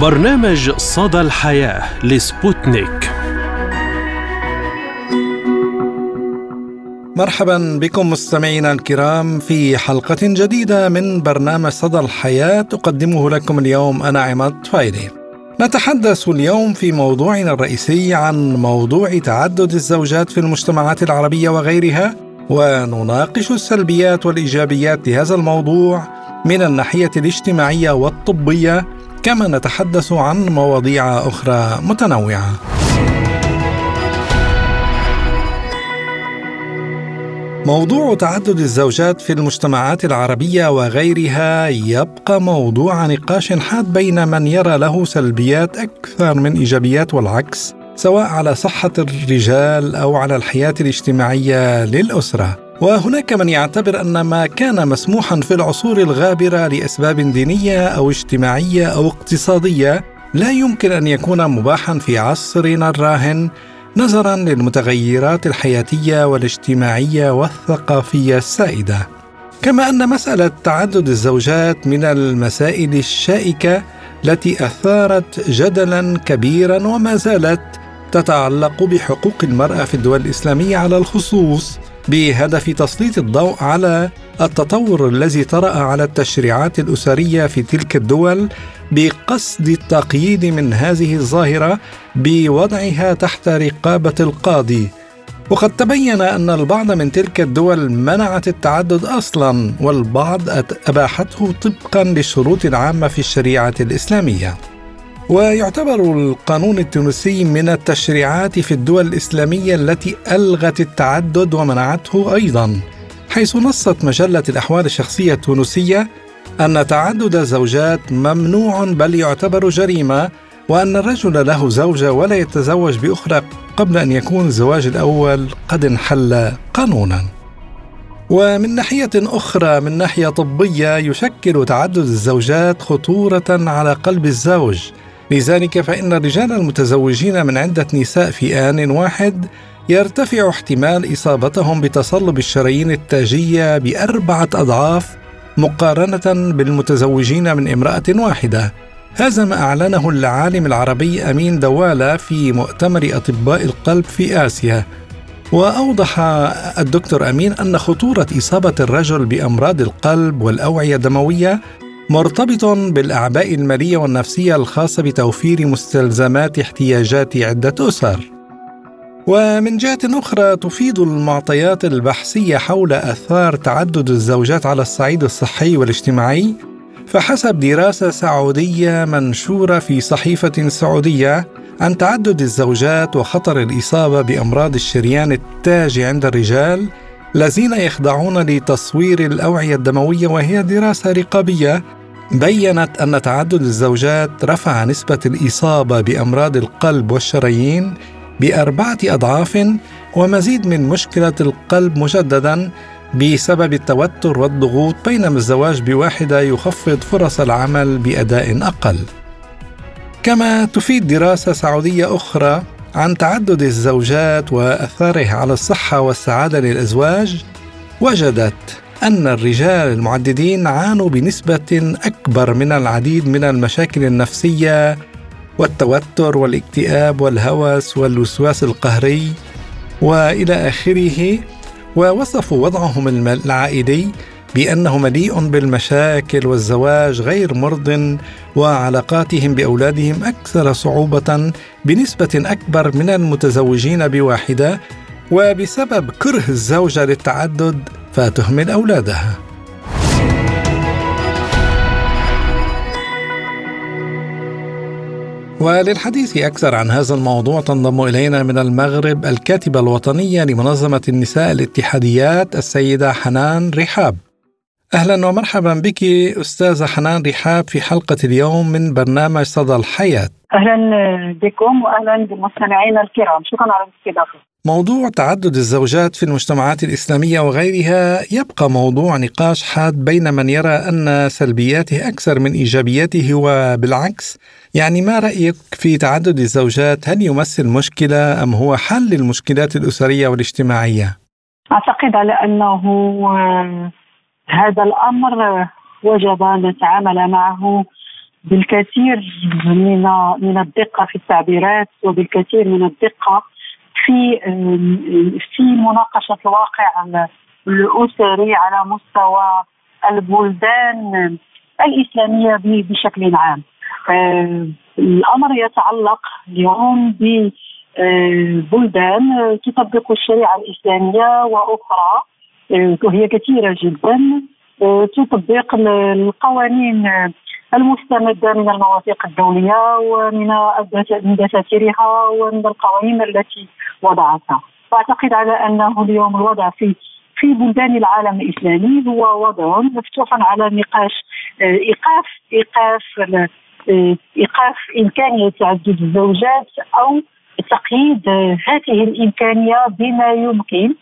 برنامج صدى الحياة لسبوتنيك. مرحبا بكم مستمعينا الكرام في حلقة جديدة من برنامج صدى الحياة أقدمه لكم اليوم أنا عماد فايلي نتحدث اليوم في موضوعنا الرئيسي عن موضوع تعدد الزوجات في المجتمعات العربية وغيرها ونناقش السلبيات والإيجابيات لهذا الموضوع من الناحية الاجتماعية والطبية كما نتحدث عن مواضيع أخرى متنوعة. موضوع تعدد الزوجات في المجتمعات العربية وغيرها يبقى موضوع نقاش حاد بين من يرى له سلبيات أكثر من إيجابيات والعكس سواء على صحة الرجال أو على الحياة الاجتماعية للأسرة. وهناك من يعتبر أن ما كان مسموحا في العصور الغابرة لأسباب دينية أو اجتماعية أو اقتصادية لا يمكن أن يكون مباحا في عصرنا الراهن نظرا للمتغيرات الحياتية والاجتماعية والثقافية السائدة. كما أن مسألة تعدد الزوجات من المسائل الشائكة التي أثارت جدلا كبيرا وما زالت تتعلق بحقوق المرأة في الدول الإسلامية على الخصوص بهدف تسليط الضوء على التطور الذي طرأ على التشريعات الأسرية في تلك الدول بقصد التقييد من هذه الظاهرة بوضعها تحت رقابة القاضي. وقد تبين أن البعض من تلك الدول منعت التعدد أصلا والبعض أباحته طبقا للشروط العامة في الشريعة الإسلامية. ويعتبر القانون التونسي من التشريعات في الدول الإسلامية التي ألغت التعدد ومنعته أيضا حيث نصت مجلة الأحوال الشخصية التونسية أن تعدد الزوجات ممنوع بل يعتبر جريمة وأن الرجل له زوجة ولا يتزوج بأخرى قبل أن يكون الزواج الأول قد انحل قانونا. ومن ناحية أخرى من ناحية طبية يشكل تعدد الزوجات خطورة على قلب الزوج لذلك فإن الرجال المتزوجين من عدة نساء في آن واحد يرتفع احتمال إصابتهم بتصلب الشرايين التاجية بأربعة أضعاف مقارنة بالمتزوجين من امرأة واحدة. هذا ما أعلنه العالم العربي أمين دوالة في مؤتمر أطباء القلب في آسيا. وأوضح الدكتور أمين أن خطورة إصابة الرجل بأمراض القلب والأوعية الدموية مرتبط بالأعباء المالية والنفسية الخاصة بتوفير مستلزمات احتياجات عدة أسر. ومن جهة أخرى تفيد المعطيات البحثية حول آثار تعدد الزوجات على الصعيد الصحي والاجتماعي فحسب دراسة سعودية منشورة في صحيفة سعودية عن تعدد الزوجات وخطر الإصابة بأمراض الشريان التاجي عند الرجال الذين يخضعون لتصوير الأوعية الدموية وهي دراسة رقابية بينت أن تعدد الزوجات رفع نسبة الإصابة بأمراض القلب والشرايين بأربعة أضعاف ومزيد من مشكلة القلب مجددا بسبب التوتر والضغوط بينما الزواج بواحدة يخفض فرص العمل بأداء أقل. كما تفيد دراسة سعودية أخرى عن تعدد الزوجات واثاره على الصحة والسعادة للأزواج وجدت أن الرجال المعددين عانوا بنسبة أكبر من العديد من المشاكل النفسية والتوتر والاكتئاب والهوس والوسواس القهري وإلى آخره ووصفوا وضعهم العائلي بأنه مليء بالمشاكل والزواج غير مرض وعلاقاتهم بأولادهم أكثر صعوبة بنسبة أكبر من المتزوجين بواحدة وبسبب كره الزوجة للتعدد فتهمل أولادها. وللحديث أكثر عن هذا الموضوع تنضم إلينا من المغرب الكاتبة الوطنية لمنظمة النساء الاتحاديات السيدة حنان رحاب. أهلا ومرحبا بك أستاذة حنان رحاب في حلقة اليوم من برنامج صدى الحياة. أهلا بكم وأهلا بالمستمعين الكرام. شكرا على الاستضافة. موضوع تعدد الزوجات في المجتمعات الإسلامية وغيرها يبقى موضوع نقاش حاد بين من يرى أن سلبياته أكثر من إيجابياته وبالعكس. يعني ما رأيك في تعدد الزوجات؟ هل يمثل مشكلة أم هو حل للمشكلات الأسرية والاجتماعية؟ أعتقد على أنه هذا الأمر وجب أن نتعامل معه بالكثير من من الدقة في التعبيرات وبالكثير من الدقة في في مناقشة الواقع الأسري على مستوى البلدان الإسلامية بشكل عام. الأمر يتعلق اليوم ببلدان تطبق الشريعة الإسلامية وأخرى وهي كثيرة جدا تطبق القوانين المستمده من المواثيق الدولية ومن من دساتيرها ومن القوانين التي وضعتها. وأعتقد على أنه اليوم الوضع في في بلدان العالم الإسلامي هو وضع مفتوح على نقاش ايقاف إيقاف إيقاف إمكانية تعدد الزوجات أو تقييد هذه الإمكانية بما يمكن.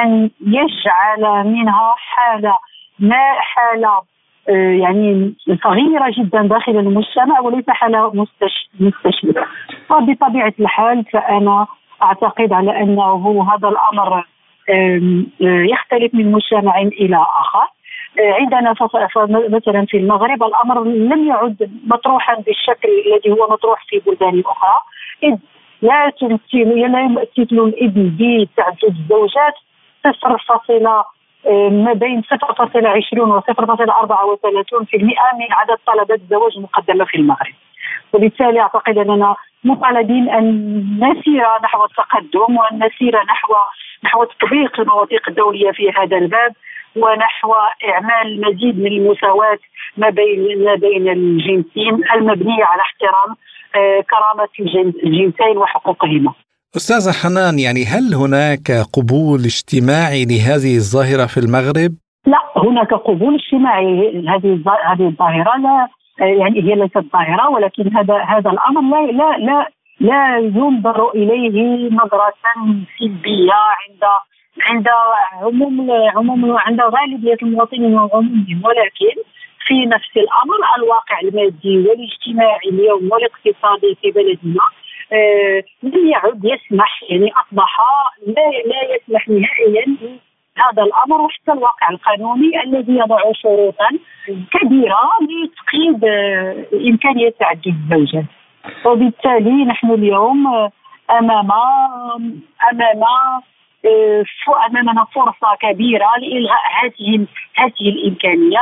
أن يجعل منها حالة ما حالة آه، يعني صغيرة جدا داخل المجتمع وليس حالة مستشرفه وبطبيعه الحال فأنا أعتقد على أنه هذا الأمر آه، يختلف من مجتمع إلى آخر. آه، عندنا مثلا في المغرب الأمر لم يعد مطروحا بالشكل الذي هو مطروح في بلدان أخرى. إذ لا تمثل لا يمثل الابن بتعدد الزوجات 0. ما بين 0.20 و 0.34% من عدد طلبات الزواج المقدمة في المغرب وبالتالي أعتقد أننا مطالبين أن نسير نحو التقدم وأن نسير نحو نحو تطبيق المواثيق الدولية في هذا الباب ونحو إعمال مزيد من المساواة ما بين ما بين الجنسين المبنية على احترام آه، كرامة الجنسين وحقوقهما. أستاذة حنان يعني هل هناك قبول اجتماعي لهذه الظاهرة في المغرب؟ لا هناك قبول اجتماعي هذه هذه الظاهرة لا يعني هي ليست ظاهرة ولكن هذا هذا الأمر لا لا لا لا ينظر إليه نظرة سلبية عند عند عموم عموم عند غالبية المواطنين وعمومهم ولكن في نفس الأمر الواقع المادي والاجتماعي اليوم والاقتصادي في بلدنا لم يعد يسمح يعني أصبح لا لا يسمح نهائيا هذا الأمر وحتى الواقع القانوني الذي يضع شروطا كبيرة لتقييد آه، إمكانية تعدد الزوجات وبالتالي نحن اليوم آه، امام أمام أمامنا فرصة كبيرة لإلغاء هذه هذه الإمكانية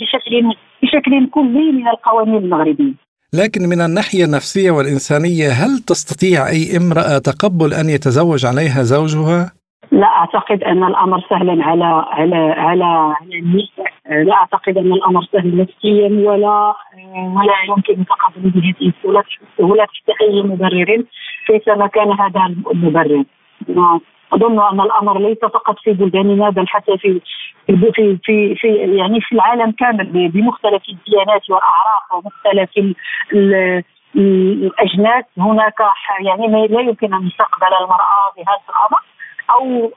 بشكل بشكل كلي من القوانين المغربية. لكن من الناحية النفسية والإنسانية هل تستطيع أي امرأة تقبل أن يتزوج عليها زوجها؟ لا أعتقد أن الأمر سهل على على على على النساء، لا أعتقد أن الأمر سهل نفسيا ولا ولا يمكن تقبل بهذه السهوله السهوله تحت اي مبرر كيفما كان هذا المبرر. أظن أن الأمر ليس فقط في بلداننا بل حتى في في في في يعني في العالم كامل بمختلف الديانات والأعراق ومختلف الأجناس. هناك يعني لا يمكن أن تقبل المرأة بهذا الأمر أو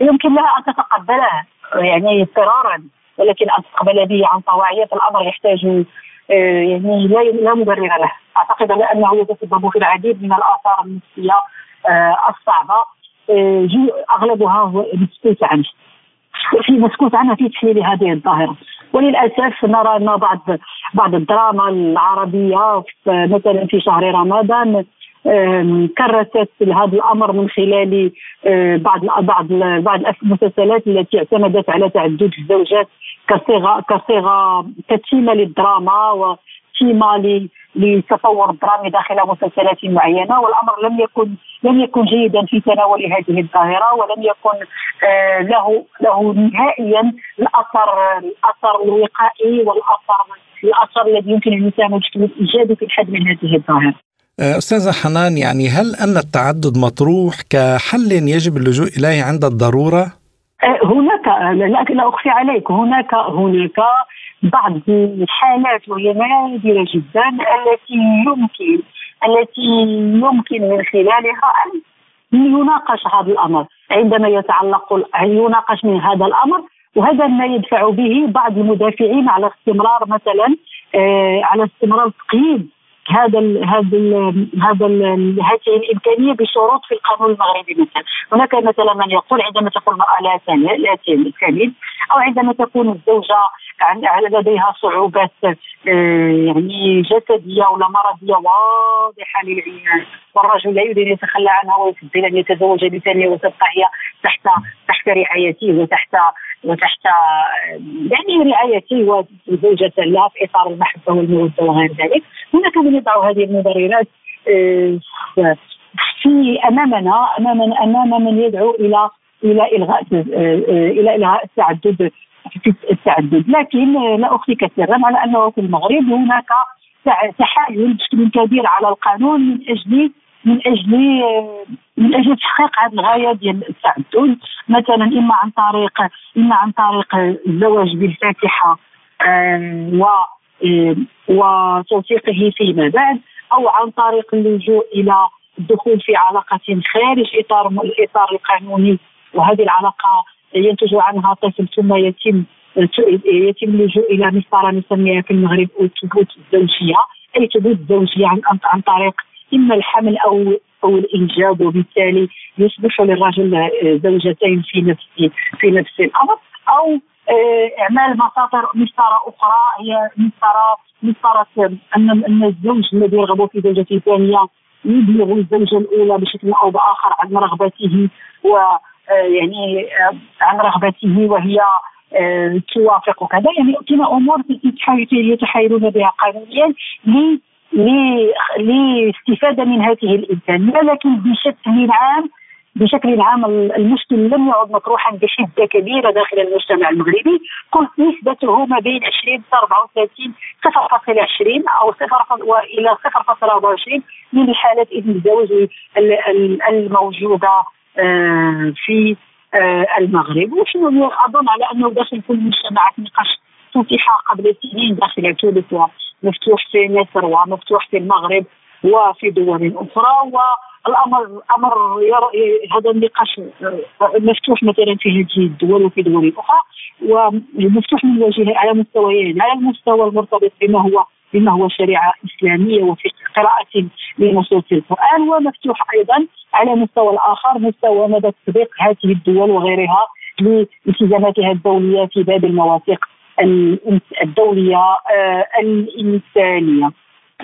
يمكن لها أن تتقبله يعني اضطرارا ولكن أن تقبل به عن طواعيه الأمر يحتاج آه، يعني لا لا مبرر له. أعتقد انه يتسبب في العديد من الآثار النفسية آه، الصعبة. أغلبها مسكوت عنه في مسكوت عنها في تحليل هذه الظاهرة. وللأسف نرى أن بعض بعض الدراما العربية مثلا في شهر رمضان كرست هذا الأمر من خلال آه، بعض بعض بعض المسلسلات التي اعتمدت على تعدد الزوجات كصيغه كصيغة كتيمة للدراما وتيمة للتطور الدرامي داخل مسلسلات معينة والأمر لم يكن لم يكن جيدا في تناول هذه الظاهرة ولم يكن آه، له له نهائيا الاثر الأثر الوقائي والاثر الأثر الذي يمكن أن يساهم بشكل ايجابي في الحد من هذه الظاهرة. آه، أستاذة حنان يعني هل أن التعدد مطروح كحل يجب اللجوء إليه عند الضرورة؟ آه، هناك لا, لا أخفي عليك هناك هناك بعض الحالات وهي نادرة جدا التي يمكن التي يمكن من خلالها أن يناقش هذا الأمر. عندما يتعلق يناقش من هذا الأمر وهذا ما يدفع به بعض المدافعين على استمرار مثلا آه على استمرار تقييد هذا ال هذا ال هذا ال هذه الإمكانية بشروط في القانون المغربي مثلا. هناك مثلا من يقول عندما تكون المراه لا تلد أو عندما تكون الزوجة لديها صعوبات آه، يعني جسدية ولا مرضية واضحة للعيان والرجل لا يريد أن يتخلى عنها ويفضل أن يتزوج بثانية وتبقى هي تحت تحت رعايته وتحت وتحت يعني رعايته وزوجة له في إطار المحبة والمودة وغير ذلك. هناك من يضع هذه المبررات آه، في أمامنا امامنا أمام من يدعو إلى إلى إلغاء آه، إلى إلغاء التعدد التعدد. لكن لا اخفيك سرا على أنه في المغرب هناك تحايل بشكل كبير على القانون من أجل من أجل من أجل تحقيق هذه الغاية ديال التعدد. مثلا إما عن طريق إما عن طريق الزواج بالفاتحة و وتوثيقه فيما بعد أو عن طريق اللجوء إلى الدخول في علاقة خارج إطار الاطار القانوني وهذه العلاقة ينتج عنها طفل ثم يتم يتم اللجوء إلى مسطرة نسميها في المغرب ثبوت الزوجية. أي ثبوت الزوجيه عن عن طريق إما الحمل أو أو الإنجاب وبالتالي يصبح للرجل زوجتين في نفس في نفس الأمر. أو آه، إعمال مساطر مسطرة أخرى هي مسطرة مسطرة أن الزوج الذي يرغب في زوجته ثانية يبلغ الزوجة الأولى بشكل أو بآخر عن رغبته و آه، يعني عن رغبته وهي توافق كذا. يعني كما أمور يتحايلون بها قانونيا لاستفادة من هذه الانسانيه لكن بشكل عام بشكل عام المشكل لم يعد مطروحا بشدة كبيرة داخل المجتمع المغربي. قلت نسبته ما بين 20 34 0.20 أو 0 والى 0.24 من الحالات إذن الزواج الموجودة آه، في آه، المغرب. وشنو أظن على أنه داخل كل المجتمعات نقاش فتح قبل سنين داخل تونس مفتوح في مصر ومفتوح في المغرب. وفي دول أخرى والامر أمر هذا النقاش مفتوح مثلا في هذه الدول وفي دول أخرى ومفتوح من وجهه على مستويين على المستوى المرتبط بما هو بما هو شريعة إسلامية وفي قراءة لنصوص القرآن ومفتوح أيضا على مستوى الآخر مستوى مدى تطبيق هذه الدول وغيرها لالتزاماتها الدولية في باب المواثيق الدولية آه، الإنسانية.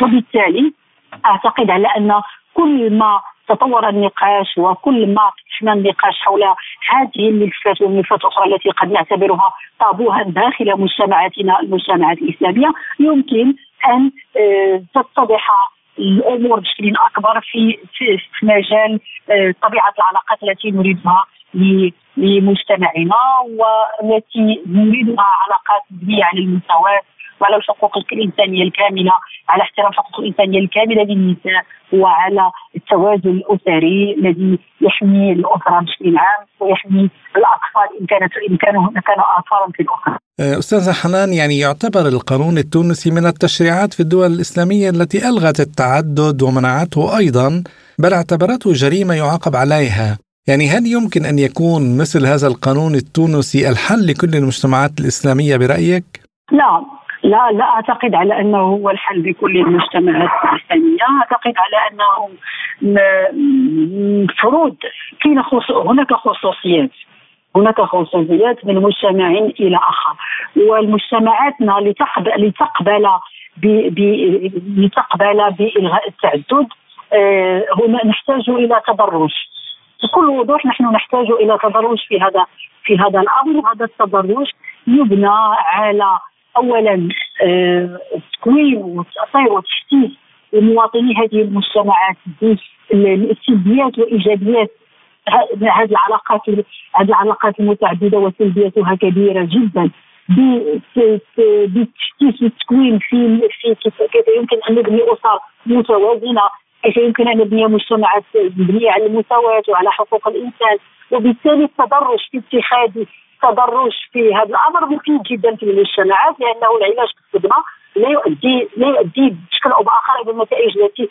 وبالتالي أعتقد على أن كل ما تطور النقاش وكل ما فتحنا النقاش حول هذه الملفات والملفات الأخرى التي قد نعتبرها طابوها داخل مجتمعاتنا المجتمعات الإسلامية يمكن أن آه، تتضح الأمور بشكل أكبر في مجال آه، طبيعة العلاقات التي نريدها لمجتمعنا والتي نريدها علاقات مبنيه على المساواه وعلى الحقوق الإنسانية الكاملة على احترام الحقوق الإنسانية الكاملة للنساء وعلى التوازن الأسري الذي يحمي الأسرة بشكل عام ويحمي الأطفال إن كانت إن كانوا كانوا أطفالا في الأسرة. أه، استاذه حنان يعني يعتبر القانون التونسي من التشريعات في الدول الإسلامية التي ألغت التعدد ومنعته أيضا بل اعتبرته جريمة يعاقب عليها يعني هل يمكن أن يكون مثل هذا القانون التونسي الحل لكل المجتمعات الإسلامية برأيك؟ لا لا لا أعتقد على أنه هو الحل بكل المجتمعات الاسلاميه، أعتقد على أنه فروض. كاين هناك خصوصيات. هناك خصوصيات من مجتمع إلى آخر. والمجتمعاتنا لتقبل لتقبل لتقبل بإلغاء التعدد. آه، هنا نحتاج إلى تدرج. بكل وضوح نحن نحتاج إلى تدرج في هذا في هذا الأمر. هذا التدرج يبنى على اولا آه، تكوين وتاطير وتحديث لمواطني هذه المجتمعات بالسلبيات وايجابيات هذه العلاقات هذه العلاقات المتعددة وسلبياتها كبيرة جدا. بالتحديث والتكوين في في كيف يمكن أن نبني أسر متوازنة كيف يمكن أن نبني مجتمعات مبنية على المساواة وعلى حقوق الإنسان. وبالتالي التدرج في اتخاذ التدرج في هذا الأمر مفيد جدا في المجتمعات لأنه العلاج بالصدمه لا يؤدي لا يؤدي بشكل أو بآخر إلى النتائج التي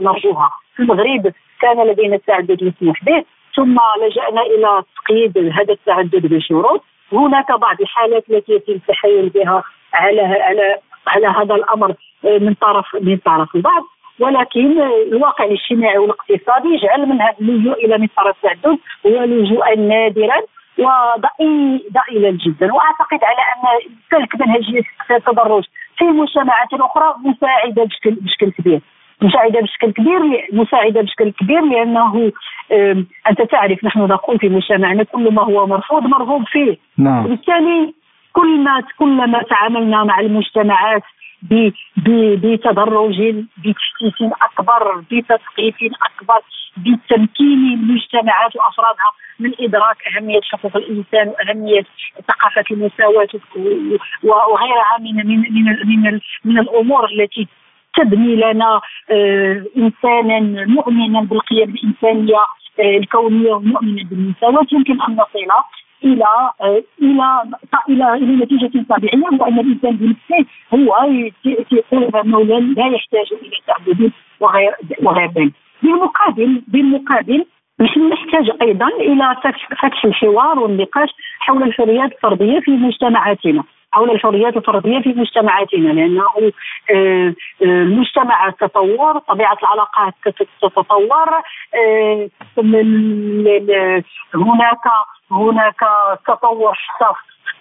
نرجوها. في المغرب كان لدينا التعدد مسموح به ثم لجأنا إلى تقييد هذا التعدد بشروط هناك بعض الحالات التي يتم التحايل بها على على على هذا الأمر من طرف من طرف البعض ولكن الواقع الاجتماعي والاقتصادي يجعل من هذا اللجوء إلى مسار التعدد هو لجوءا نادرا وضئيلا جدا. وأعتقد على أن تلك منهجيه التدرج في مجتمعات أخرى مساعدة بشكل بشكل كبير. مساعدة بشكل كبير مساعدة بشكل كبير لأنه أنت تعرف نحن نقول في مجتمعنا كل ما هو مرفوض مرغوب فيه. نعم. بالتالي كل ما كلما تعاملنا مع المجتمعات بتدرج بتشتيت أكبر بتثقيف أكبر بتمكين المجتمعات وأفرادها من إدراك أهمية حقوق الإنسان وأهمية ثقافة المساواة وغيرها من من من من, من الأمور التي تبني لنا آه، انسانا مؤمنا بالقيم الإنسانية آه، الكونية ومؤمنا بالمساواة. يمكن أن نصل إلى آه، إلى إلى إلى نتيجة طبيعية وأن الإنسان بنفسه هو يقول انه لا يحتاج إلى تعبد وغير وغير ذلك. بالمقابل بالمقابل نحن نحتاج أيضا إلى فتح الحوار والنقاش حول الحريات الفردية في مجتمعاتنا. حول الحريات الفردية في مجتمعاتنا لأنه آه، آه، المجتمع تطور طبيعة العلاقات تتطور آه، هناك هناك تطور حتى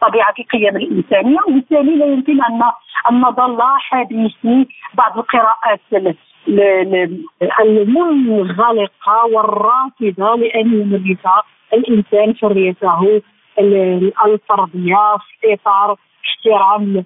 طبيعة القيم الإنسانية وبالتالي لا يمكن أن أن نظل حديثي بعض القراءات المنغلقة والرافضة لأن الإنسان حريته الفردية في إطار احترام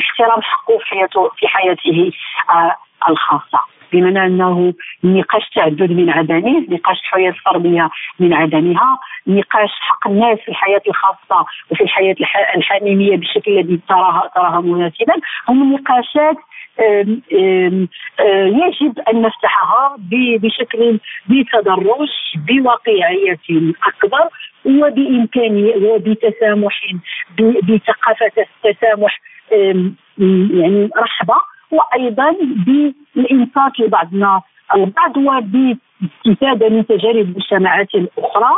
احترام حقه في حياته في حياته آه، الخاصة. بمعنى أنه نقاش تعدد من عدمه، نقاش الحريه الفرديه من عدمها، نقاش حق الناس في الحياة الخاصة وفي الحياة الحميمية بالشكل الذي تراها تراها مناسبا، هم نقاشات يجب أن نفتحها بشكل بتدرج بواقعية أكبر وبامكانيه وبتسامح بثقافة التسامح يعني رحبة وأيضا بالإنصات لبعضنا البعض وباستفاده من تجارب المجتمعات الاخرى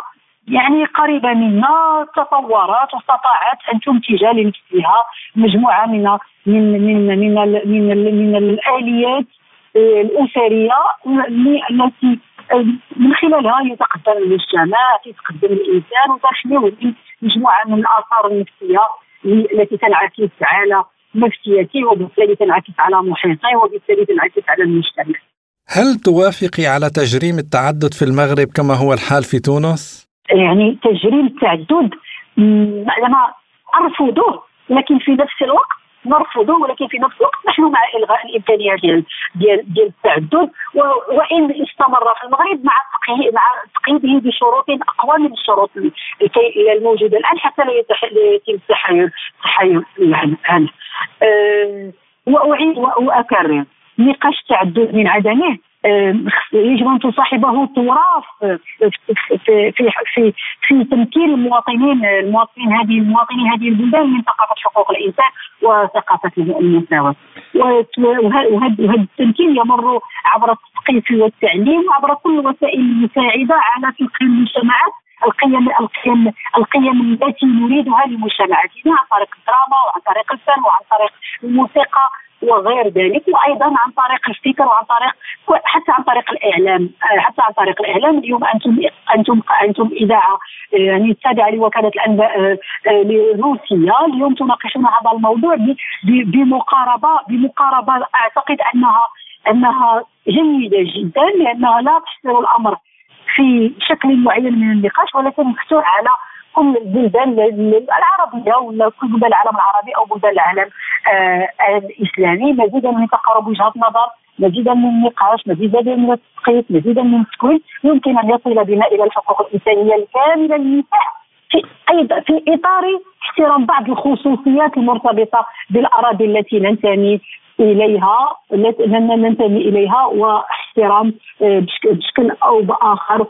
يعني قريبة منا تطورت واستطاعت أن تنتج لنفسها مجموعة من من من من من, من الآليات آه، الأسرية التي آه، من خلالها يتقدم المجتمع يتقدم الإنسان وتحميه من مجموعة من الآثار النفسية التي تنعكس على نفسيته وبالتالي تنعكس على محيطه وبالتالي تنعكس على المجتمع. هل توافقي على تجريم التعدد في المغرب كما هو الحال في تونس؟ يعني تجريم التعدد أنا ارفضه لكن في نفس الوقت نرفضه ولكن في نفس الوقت نحن مع إلغاء الإمكانية ديال ديال ديال التعدد وإن استمر في المغرب مع مع تقييده بشروط أقوى من الشروط الموجودة الآن حتى لا يتم التحايل التحايل عنه واعيد وأكرر نقاش التعدد من عدمه يجب أن تصاحبه التراث في في في في تمكين المواطنين المواطنين هذه المواطنين هذه البلدان من ثقافة حقوق الإنسان وثقافة المساواه وهذا التمكين يمر عبر التثقيف والتعليم وعبر كل الوسائل المساعده على تلقين المجتمعات القيم القيم القيم التي نريدها لمجتمعاتنا عن طريق الدراما وعن طريق الفن وعن طريق الموسيقى وغير ذلك وأيضا عن طريق الفكر وعن طريق حتى عن طريق الإعلام. آه، حتى عن طريق الإعلام اليوم أنتم أنتم أنتم إذاعة آه، يعني التابعه لوكالة الانباء آه، الروسيه اليوم تناقشون هذا الموضوع بمقاربه بمقاربة أعتقد انها أنها جيدة جدا لأنها لا تحصر الأمر في شكل معين من النقاش ولكن مفتوح على كل البلدان العربية ولا كل بلدان العالم العربي أو بلدان العالم آه الإسلامي. مزيدا من تقارب وجهات نظر مزيدا من النقاش مزيدا من التثقيف مزيدا من التكوين يمكن أن يصل بنا إلى الحقوق الإنسانية الكاملة للنساء في أيضا في إطار احترام بعض الخصوصيات المرتبطة بالأراضي التي ننتمي إليها ننتمي إليها واحترام آه، بشكل أو بآخر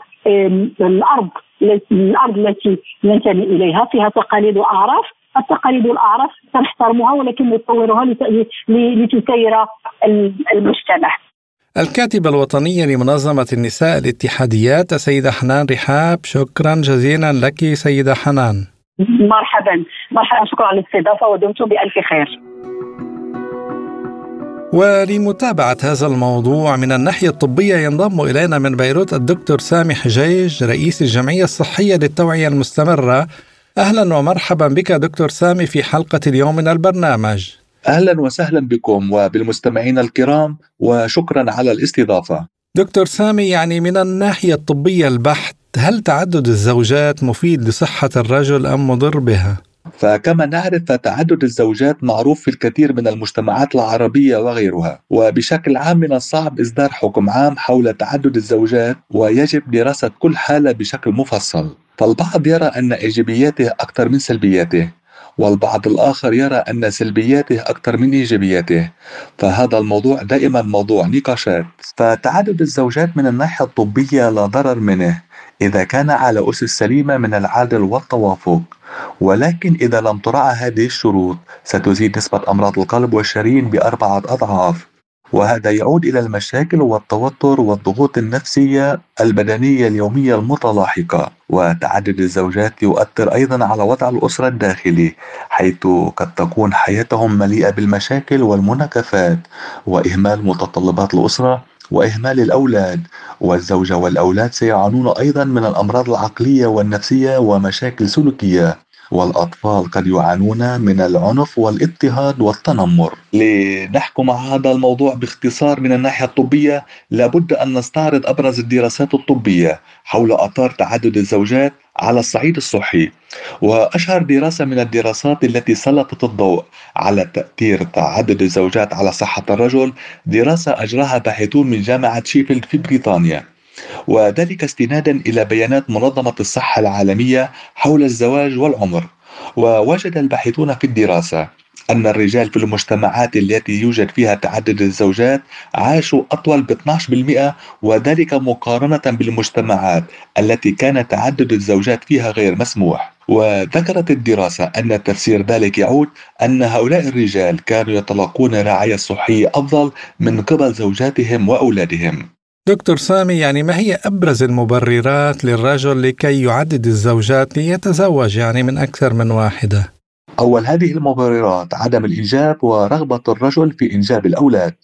الأرض. الأرض التي ننتمي إليها فيها تقاليد وأعراف. التقاليد والأعراف سنحترمها ولكن نطورها لتسير المجتمع. الكاتبة الوطنية لمنظمة النساء الاتحاديات السيدة حنان رحاب شكرا جزيلا لك سيدة حنان. مرحبا. مرحبا. شكرا على الاستضافه ودمتم بألف خير. ولمتابعة هذا الموضوع من الناحية الطبية ينضم إلينا من بيروت الدكتور سامي حجيج رئيس الجمعية الصحية للتوعية المستمرة أهلا ومرحبا بك دكتور سامي في حلقة اليوم من البرنامج أهلا وسهلا بكم وبالمستمعين الكرام وشكرا على الاستضافة. دكتور سامي يعني من الناحية الطبية البحت هل تعدد الزوجات مفيد لصحة الرجل أم مضر بها؟ فكما نعرف فتعدد الزوجات معروف في الكثير من المجتمعات العربية وغيرها وبشكل عام من الصعب إصدار حكم عام حول تعدد الزوجات ويجب دراسة كل حالة بشكل مفصل. فالبعض يرى أن إيجابياته أكثر من سلبياته والبعض الآخر يرى أن سلبياته أكثر من إيجابياته. فهذا الموضوع دائما موضوع نقاشات. فتعدد الزوجات من الناحية الطبية لا ضرر منه. إذا كان على أسس سليمة من العدل والتوافق. ولكن إذا لم تراعى هذه الشروط ستزيد نسبة أمراض القلب والشرايين بأربعة أضعاف. وهذا يعود إلى المشاكل والتوتر والضغوط النفسية البدنية اليومية المتلاحقة. وتعدد الزوجات يؤثر أيضا على وضع الأسرة الداخلي حيث قد تكون حياتهم مليئة بالمشاكل والمناكفات. وإهمال متطلبات الأسرة وإهمال الأولاد والزوجة والأولاد سيعانون أيضا من الأمراض العقلية والنفسية ومشاكل سلوكية. والأطفال قد يعانون من العنف والإضطهاد والتنمر. لنحكم هذا الموضوع باختصار من الناحية الطبية لابد أن نستعرض أبرز الدراسات الطبية حول آثار تعدد الزوجات على الصعيد الصحي. وأشهر دراسة من الدراسات التي سلطت الضوء على تأثير تعدد الزوجات على صحة الرجل دراسة أجراها باحثون من جامعة شيفيلد في بريطانيا. وذلك استنادا إلى بيانات منظمة الصحة العالمية حول الزواج والعمر ووجد الباحثون في الدراسة أن الرجال في المجتمعات التي يوجد فيها تعدد الزوجات عاشوا أطول ب 12% وذلك مقارنة بالمجتمعات التي كان تعدد الزوجات فيها غير مسموح. وذكرت الدراسة أن تفسير ذلك يعود أن هؤلاء الرجال كانوا يتلقون رعاية صحية أفضل من قبل زوجاتهم وأولادهم. دكتور سامي يعني ما هي أبرز المبررات للرجل لكي يعدد الزوجات ليتزوج يعني من أكثر من واحدة؟ أول هذه المبررات عدم الإنجاب ورغبة الرجل في إنجاب الأولاد.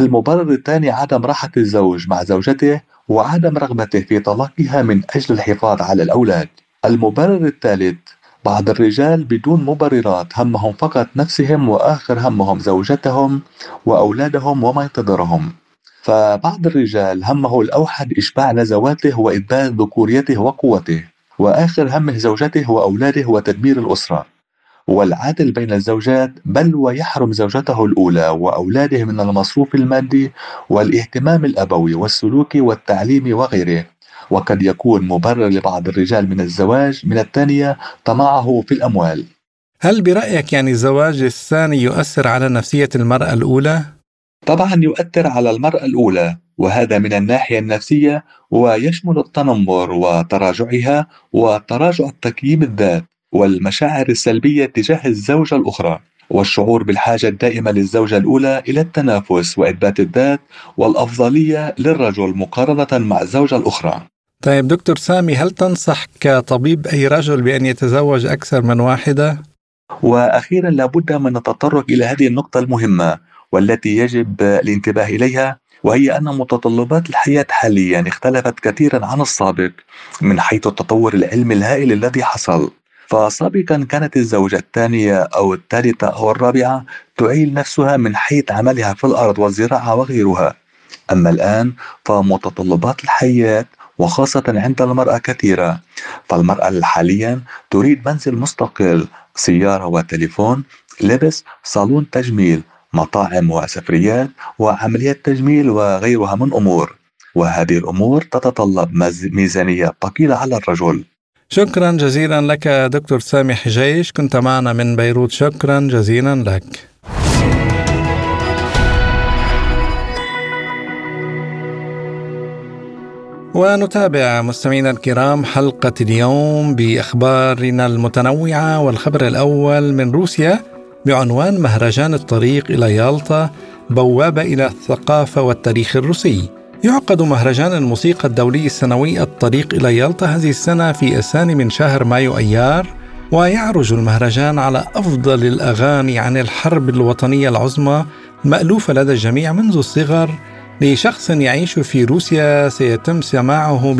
المبرر الثاني عدم راحة الزوج مع زوجته وعدم رغبته في طلاقها من أجل الحفاظ على الأولاد. المبرر الثالث بعض الرجال بدون مبررات همهم فقط نفسهم وآخر همهم زوجتهم وأولادهم وما ينتظرهم فبعض الرجال همه الأوحد إشباع نزواته وإثبات ذكوريته وقوته وآخر همه زوجته وأولاده وتدمير الأسرة. والعادل بين الزوجات بل ويحرم زوجته الأولى وأولاده من المصروف المادي والاهتمام الأبوي والسلوكي والتعليمي وغيره. وقد يكون مبرر لبعض الرجال من الزواج من الثانية طمعه في الأموال. هل برأيك يعني الزواج الثاني يؤثر على نفسية المرأة الأولى؟ طبعا يؤثر على المرأة الأولى وهذا من الناحية النفسية ويشمل التنمر وتراجعها وتراجع التقييم الذات والمشاعر السلبية تجاه الزوجة الأخرى والشعور بالحاجة الدائمة للزوجة الأولى إلى التنافس وإثبات الذات والأفضلية للرجل مقارنة مع الزوجة الأخرى طيب دكتور سامي هل تنصح كطبيب أي رجل بأن يتزوج أكثر من واحدة؟ وأخيرا لابد من التطرق إلى هذه النقطة المهمة والتي يجب الانتباه إليها وهي أن متطلبات الحياة حاليا اختلفت كثيرا عن السابق من حيث التطور العلمي الهائل الذي حصل. فسابقا كانت الزوجة الثانية أو الثالثة أو الرابعة تعيل نفسها من حيث عملها في الأرض والزراعة وغيرها. أما الآن فمتطلبات الحياة وخاصة عند المرأة كثيرة فالمرأة حاليا تريد منزل مستقل سيارة وتليفون لبس صالون تجميل مطاعم وسفريات وعمليات تجميل وغيرها من أمور. وهذه الأمور تتطلب ميزانية ثقيلة على الرجل. شكرا جزيلا لك دكتور سامي حجيش كنت معنا من بيروت. شكرا جزيلا لك. ونتابع مستمعينا الكرام حلقة اليوم بأخبارنا المتنوعة والخبر الأول من روسيا. بعنوان مهرجان الطريق إلى يالطا بوابة إلى الثقافة والتاريخ الروسي. يعقد مهرجان الموسيقى الدولي السنوي الطريق إلى يالطا هذه السنة في الثاني من شهر مايو أيار ويعرج المهرجان على أفضل الأغاني عن الحرب الوطنية العظمى مألوفة لدى الجميع منذ الصغر. لشخص يعيش في روسيا سيتم سماعه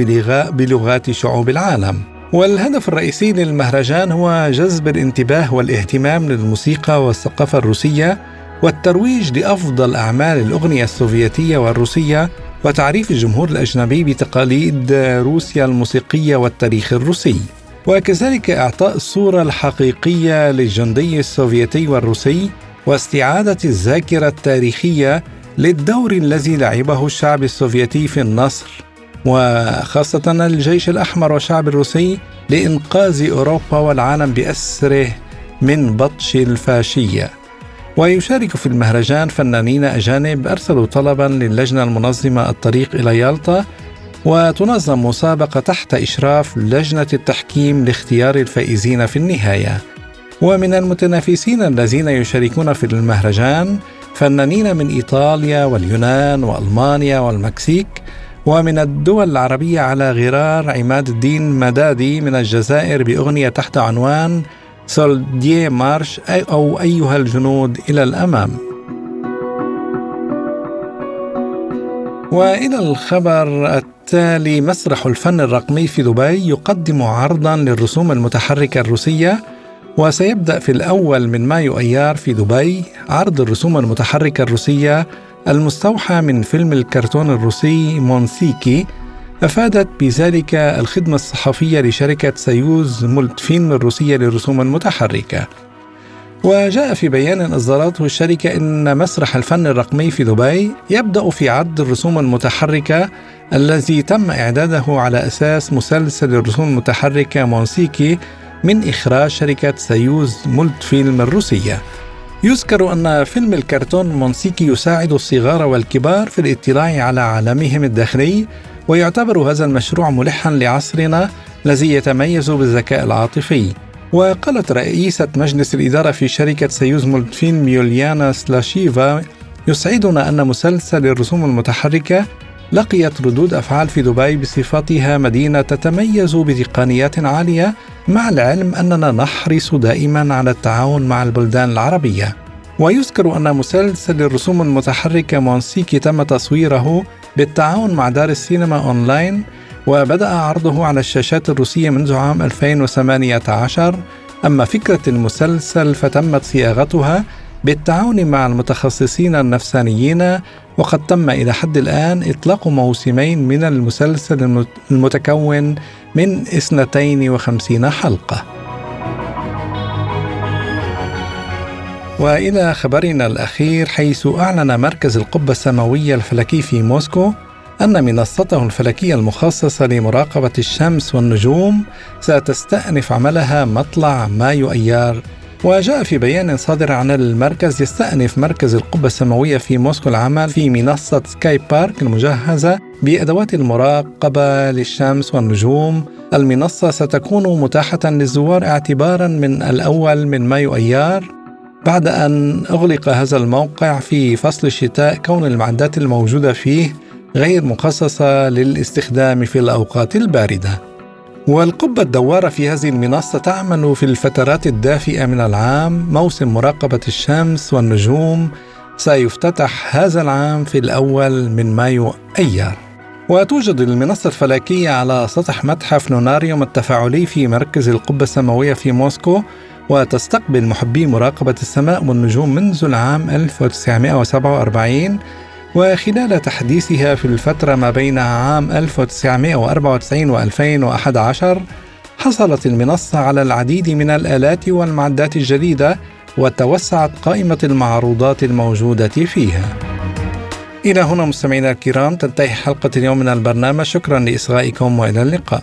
بلغات شعوب العالم. والهدف الرئيسي للمهرجان هو جذب الانتباه والاهتمام للموسيقى والثقافة الروسية والترويج لأفضل أعمال الأغنية السوفيتية والروسية وتعريف الجمهور الأجنبي بتقاليد روسيا الموسيقية والتاريخ الروسي. وكذلك إعطاء الصورة الحقيقية للجندي السوفيتي والروسي واستعادة الذاكرة التاريخية للدور الذي لعبه الشعب السوفيتي في النصر. وخاصة الجيش الأحمر والشعب الروسي لإنقاذ أوروبا والعالم بأسره من بطش الفاشية. ويشارك في المهرجان فنانين أجانب أرسلوا طلبا للجنة المنظمة الطريق إلى يالطا وتنظم مسابقة تحت إشراف لجنة التحكيم لاختيار الفائزين في النهاية. ومن المتنافسين الذين يشاركون في المهرجان فنانين من إيطاليا واليونان وألمانيا والمكسيك ومن الدول العربية على غرار عماد الدين مدادي من الجزائر بأغنية تحت عنوان سولديه مارش أو أيها الجنود إلى الأمام. وإلى الخبر التالي مسرح الفن الرقمي في دبي يقدم عرضا للرسوم المتحركة الروسية وسيبدأ في الأول من مايو أيار في دبي عرض الرسوم المتحركة الروسية المستوحى من فيلم الكرتون الروسي مونسيكي أفادت بذلك الخدمة الصحفية لشركة سيوز مولتفيلم الروسية للرسوم المتحركة وجاء في بيان أصدرته الشركة أن مسرح الفن الرقمي في دبي يبدأ في عرض الرسوم المتحركة الذي تم إعداده على أساس مسلسل الرسوم المتحركة مونسيكي من إخراج شركة سيوز مولتفيلم الروسية. يذكر أن فيلم الكرتون المونسيكي يساعد الصغار والكبار في الاطلاع على عالمهم الداخلي ويعتبر هذا المشروع ملحا لعصرنا الذي يتميز بالذكاء العاطفي. وقالت رئيسة مجلس الإدارة في شركة سيوز مولتفيلم يوليانا سلاشيفا يسعدنا أن مسلسل الرسوم المتحركة لقيت ردود أفعال في دبي بصفتها مدينة تتميز بتقنيات عالية مع العلم أننا نحرص دائما على التعاون مع البلدان العربية. ويذكر أن مسلسل الرسوم المتحركة مونسيكي تم تصويره بالتعاون مع دار السينما أونلاين وبدأ عرضه على الشاشات الروسية منذ عام 2018 أما فكرة المسلسل فتمت صياغتها بالتعاون مع المتخصصين النفسانيين وقد تم إلى حد الآن إطلاق موسمين من المسلسل المتكون من 52 حلقة. وإلى خبرنا الأخير حيث أعلن مركز القبة السماوية الفلكي في موسكو أن منصته الفلكية المخصصة لمراقبة الشمس والنجوم ستستأنف عملها مطلع مايو أيار وجاء في بيان صادر عن المركز يستأنف مركز القبة السماوية في موسكو العمل في منصة سكاي بارك المجهزة بأدوات المراقبة للشمس والنجوم المنصة ستكون متاحة للزوار اعتبارا من الأول من مايو أيار بعد أن أغلق هذا الموقع في فصل الشتاء كون المعدات الموجودة فيه غير مخصصة للاستخدام في الأوقات الباردة. والقبة الدوارة في هذه المنصة تعمل في الفترات الدافئة من العام موسم مراقبة الشمس والنجوم. سيفتتح هذا العام في الأول من مايو أيار. وتوجد المنصة الفلكية على سطح متحف نوناريوم التفاعلي في مركز القبة السماوية في موسكو وتستقبل محبي مراقبة السماء والنجوم منذ العام 1947 وخلال تحديثها في الفترة ما بين عام 1994 و 2011 حصلت المنصة على العديد من الآلات والمعدات الجديدة وتوسعت قائمة المعروضات الموجودة فيها. إلى هنا مستمعينا الكرام تنتهي حلقة اليوم من البرنامج شكرا لإصغائكم وإلى اللقاء.